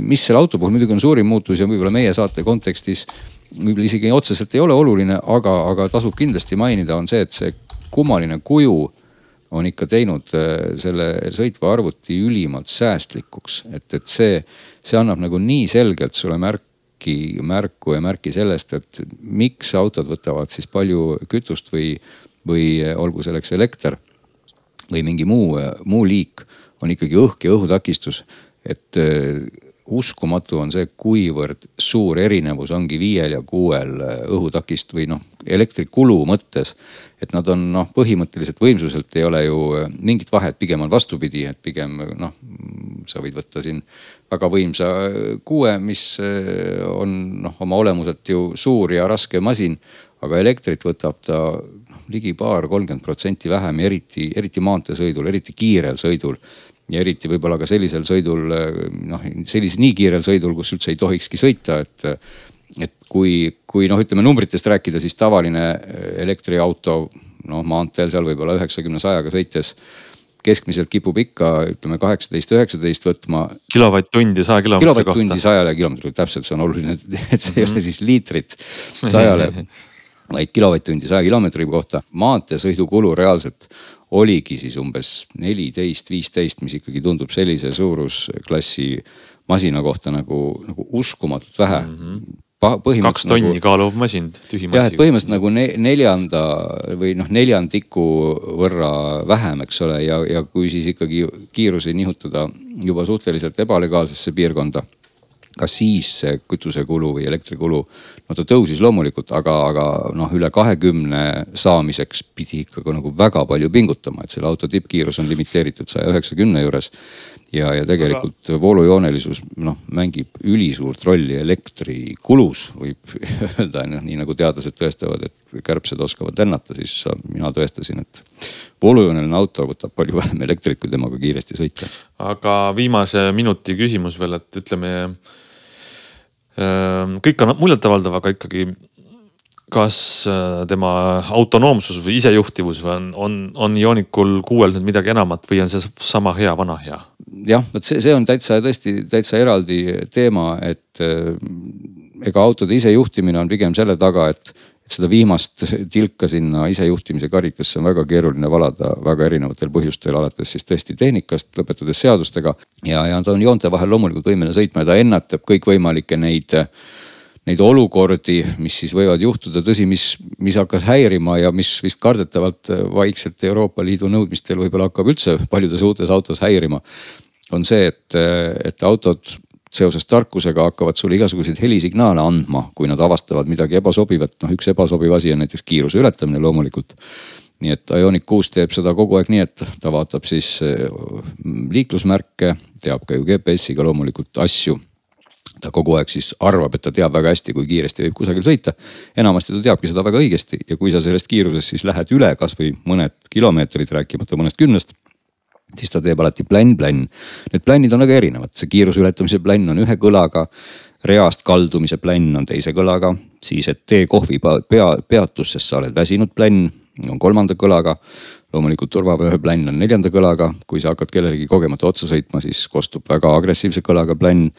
mis selle auto puhul muidugi on suurim muutus ja võib-olla meie saate kontekstis võib-olla isegi otseselt ei ole oluline, aga, aga tasub kindlasti mainida, on see, et see kummaline kuju on ikka teinud äh, selle sõitva arvuti ülimalt säästlikuks, et, et see, see annab nagu nii selgelt sulle märki, märku ja märki sellest, et miks autod võtavad siis palju kütust või, või olgu selleks elekter või mingi muu, muu liik, on ikkagi õhk ja õhutakistus. et äh, uskumatu on see, kuivõrd suur erinevus ongi viiel ja kuuel õhutakist või noh, elektrikulu mõttes et nad on noh, põhimõtteliselt võimsuselt ei ole ju äh, mingit vahet, pigem on vastupidi, et pigem noh, sa võid võtta siin väga võimsa äh, kuue, mis äh, on noh, oma olemuselt ju suur ja raske masin. aga elektrit võtab ta noh, ligi paar, kolmkümmend protsenti vähem, eriti, eriti maanteesõidul, eriti kiirel sõidul ja eriti võib-olla ka sellisel sõidul noh, sellise nii kiirel sõidul, kus üldse ei tohikski sõita, et et kui, kui noh, ütleme numbritest rääkida, siis tavaline äh, elektriauto noh, maanteel seal võib-olla üheksakümne, sajaga sõites keskmiselt kipub ikka ütleme kaheksateist, üheksateist võtma. kilovatt-tundi saja kilomeetri kohta. kilovatt-tundi sajale kilomeetrile, täpselt, see on oluline, et see ei ole mhm. siis liitrit sajale vaid kilovatt-tundi saja kilomeetri kohta. maanteesõidukulu reaalselt oligi siis umbes neliteist, viisteist, mis ikkagi tundub sellise suurusklassi masina kohta nagu, nagu uskumatult vähe mm. -hmm kaks tonni nagu, kaaluv masin, tühi masin. jah, et põhimõtteliselt nagu ne, neljanda või noh, neljandiku võrra vähem, eks ole, ja, ja kui siis ikkagi kiirusi nihutada juba suhteliselt ebalegaalsesse piirkonda kas siis see kütusekulu või elektrikulu, no ta tõusis loomulikult, aga, aga noh, üle kahekümne saamiseks pidi ikka nagu väga palju pingutama, et selle auto tippkiirus on limiteeritud saja üheksakümne juures. Ja, ja tegelikult aga... voolujoonelisus noh, mängib ülisuurt rolli elektrikulus, võib öelda, noh nii nagu teadlased tõestavad, et kärbsed oskavad lennata, siis mina tõestasin, et voolujooneline auto võtab palju vähem elektrit, kui temaga kiiresti sõita. aga viimase minuti küsimus veel, et ütleme Ehm, kõik on muljetavaldav, aga ikkagi kas äh, tema autonoomsus või isejuhtivus on, on, on Ionicul kuuel nüüd midagi enamat või on see sama hea vana hea? jah, vot see, see on täitsa tõesti täitsa eraldi teema, et äh, ega autode isejuhtimine on pigem selle taga, et et seda viimast tilka sinna isejuhtimise karikasse on väga keeruline valada väga erinevatel põhjustel, alates siis tõesti tehnikast, lõpetades seadustega. ja, ja ta on joonte vahel loomulikult võimeline sõitma ja ta ennetab kõikvõimalikke neid neid olukordi, mis siis võivad juhtuda, tõsi, mis, mis hakkas häirima ja mis vist kardetavalt vaikselt Euroopa Liidu nõudmistel võib-olla hakkab üldse paljudes uutes autos häirima. on see, et, et autod seoses tarkusega hakkavad sulle igasuguseid helisignaale andma, kui nad avastavad midagi ebasobivat. noh, üks ebasobiv asi on näiteks kiiruse ületamine loomulikult. nii et Ioniq kuus teeb seda kogu aeg nii, et ta vaatab siis eh, liiklusmärke, teab ka ju GPS-iga loomulikult asju ta kogu aeg siis arvab, et ta teab väga hästi, kui kiiresti võib kusagil sõita. enamasti ta teabki seda väga õigesti ja kui sa sellest kiirusest siis lähed üle kasvõi mõned kilomeetrid, rääkimata mõnest kümnest siis ta teeb alati plänn-plänn. Need plännid on väga erinevad, see kiiruse ületamise plänn on ühe kõlaga, reast kaldumise plänn on teise kõlaga, siis et tee kohvi pea, peatus, sest sa oled väsinud plänn on kolmanda kõlaga. Loomulikult turvavööplänn on neljanda kõlaga, kui sa hakkad kellelegi kogemata otsa sõitma, siis kostub väga agressiivse kõlaga plänn.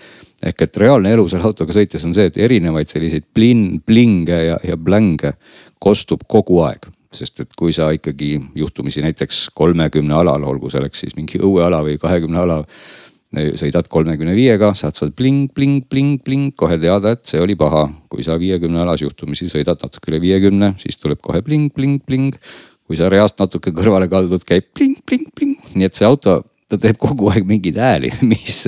ehk et reaalne elu selle autoga sõites on see, et erinevaid selliseid plin-, plinge ja, ja blänge kostub kogu aeg sest et kui sa ikkagi juhtumisi näiteks kolmekümne alal, olgu selleks siis mingi õueala või kahekümne ala sõidad kolmekümne viiega, saad seal pling, pling, pling, pling, kohe teada, et see oli paha. kui sa viiekümne alas juhtumisi sõidad natuke üle viiekümne, siis tuleb kohe pling, pling, pling. Kui sa reast natuke kõrvale kaldud, käib pling, pling, pling, nii et see auto ta teeb kogu aeg mingeid hääli, mis,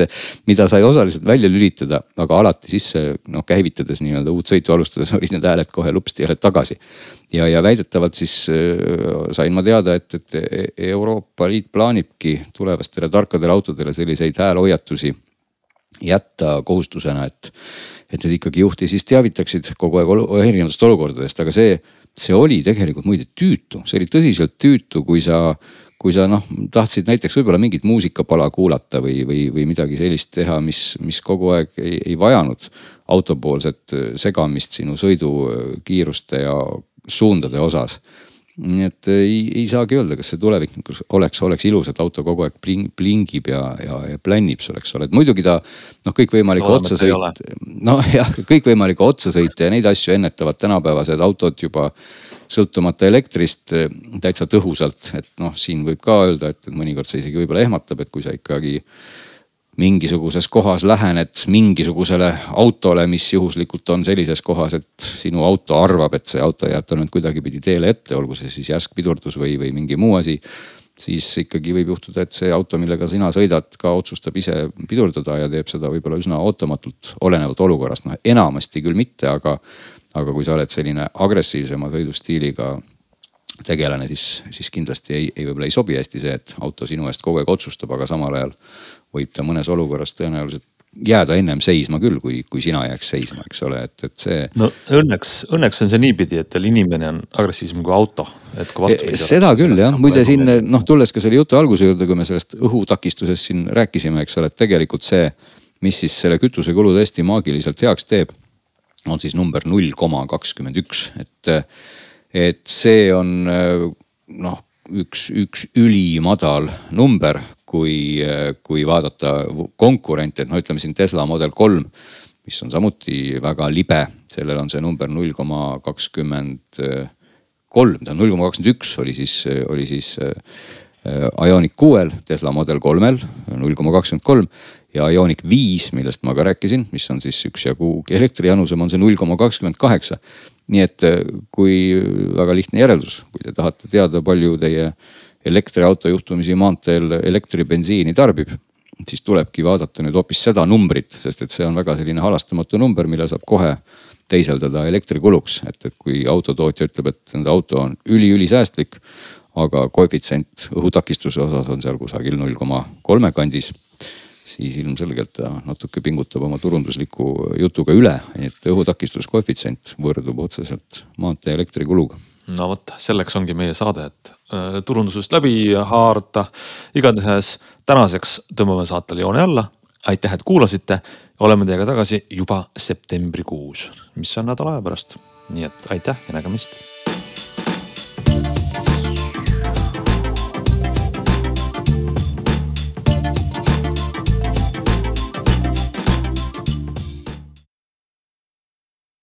mida sai osaliselt välja lülitada, aga alati sisse noh käivitades nii-öelda uut sõitu alustades olid need hääled kohe lupsti jälle tagasi. ja, ja väidetavalt siis äh, sain ma teada, et, et Euroopa Liit plaanibki tulevastele tarkadele autodele selliseid häälehoiatusi jätta kohustusena, et, et need ikkagi juhti siis teavitaksid kogu aeg erinevatest olukordadest, aga see, see oli tegelikult muide tüütu, see oli tõsiselt tüütu, kui sa kui sa noh, tahtsid näiteks võib-olla mingit muusikapala kuulata või, või, või midagi sellist teha, mis, mis kogu aeg ei, ei vajanud autopoolset segamist sinu sõidukiiruste ja suundade osas nii et ei, ei saagi öelda, kas see tulevik oleks, oleks ilus, et auto kogu aeg bling, blingib ja, ja, ja plännib sul, eks ole, et muidugi ta noh, kõikvõimalikke no, otsasõit, noh jah, kõikvõimalikke otsasõite ja neid asju ennetavad tänapäevased autod juba sõltumata elektrist eh, täitsa tõhusalt, et noh, siin võib ka öelda, et mõnikord see isegi võib-olla ehmatab, et kui sa ikkagi mingisuguses kohas lähened mingisugusele autole, mis juhuslikult on sellises kohas, et sinu auto arvab, et see auto jääb tal nüüd kuidagipidi teele ette, olgu see siis järsk pidurdus või, või mingi muu asi siis ikkagi võib juhtuda, et see auto, millega sina sõidad, ka otsustab ise pidurdada ja teeb seda võib-olla üsna ootamatult, olenevalt olukorrast, noh enamasti küll mitte, aga aga kui sa oled selline agressiivsema sõidustiiliga tegelane, siis, siis kindlasti ei, ei võib-olla ei sobi hästi see, et auto sinu eest kogu aeg otsustab, aga samal ajal võib ta mõnes olukorras tõenäoliselt jääda ennem seisma küll, kui, kui sina jääks seisma, eks ole, et, et see. no õnneks, õnneks on see niipidi, et veel inimene on agressiivsem kui auto, et kui vastupidi. E, seda küll jah, muide siin noh, tulles ka selle jutu alguse juurde, kui me sellest õhutakistusest siin rääkisime, eks ole, et tegelikult see, mis siis selle kütusekulu tõesti maagiliselt heaks teeb on siis number null koma kakskümmend üks, et, et see on noh, üks, üks ülimadal number, kui, kui vaadata konkurente, et no ütleme siin Tesla Model kolm, mis on samuti väga libe, sellel on see number null koma kakskümmend kolm, ta on null koma kakskümmend üks oli siis, oli siis Ioniq kuuel, Tesla Model kolmel null koma kakskümmend kolm ja Ioniq viis, millest ma ka rääkisin, mis on siis üksjagu elektrijanusem, on see null koma kakskümmend kaheksa. nii et äh, kui väga lihtne järeldus, kui te tahate teada, palju teie elektriauto juhtumisi maanteel elektribensiini tarbib, siis tulebki vaadata nüüd hoopis seda numbrit, sest et see on väga selline halastamatu number, mille saab kohe teiseldada elektrikuluks, et, et kui autotootja ütleb, et nende auto on üli-ülisäästlik, aga koefitsient õhutakistuse osas on seal kusagil null koma kolme kandis siis ilmselgelt ta natuke pingutab oma turundusliku jutuga üle, et õhutakistuskoefitsient võrdub otseselt maantee elektrikuluga. no vot, selleks ongi meie saade, et turundusest läbi haarata. igatahes tänaseks tõmbame saatele joone alla. aitäh, et kuulasite. oleme teiega tagasi juba septembrikuus, mis on nädala aja pärast. nii et aitäh ja nägemist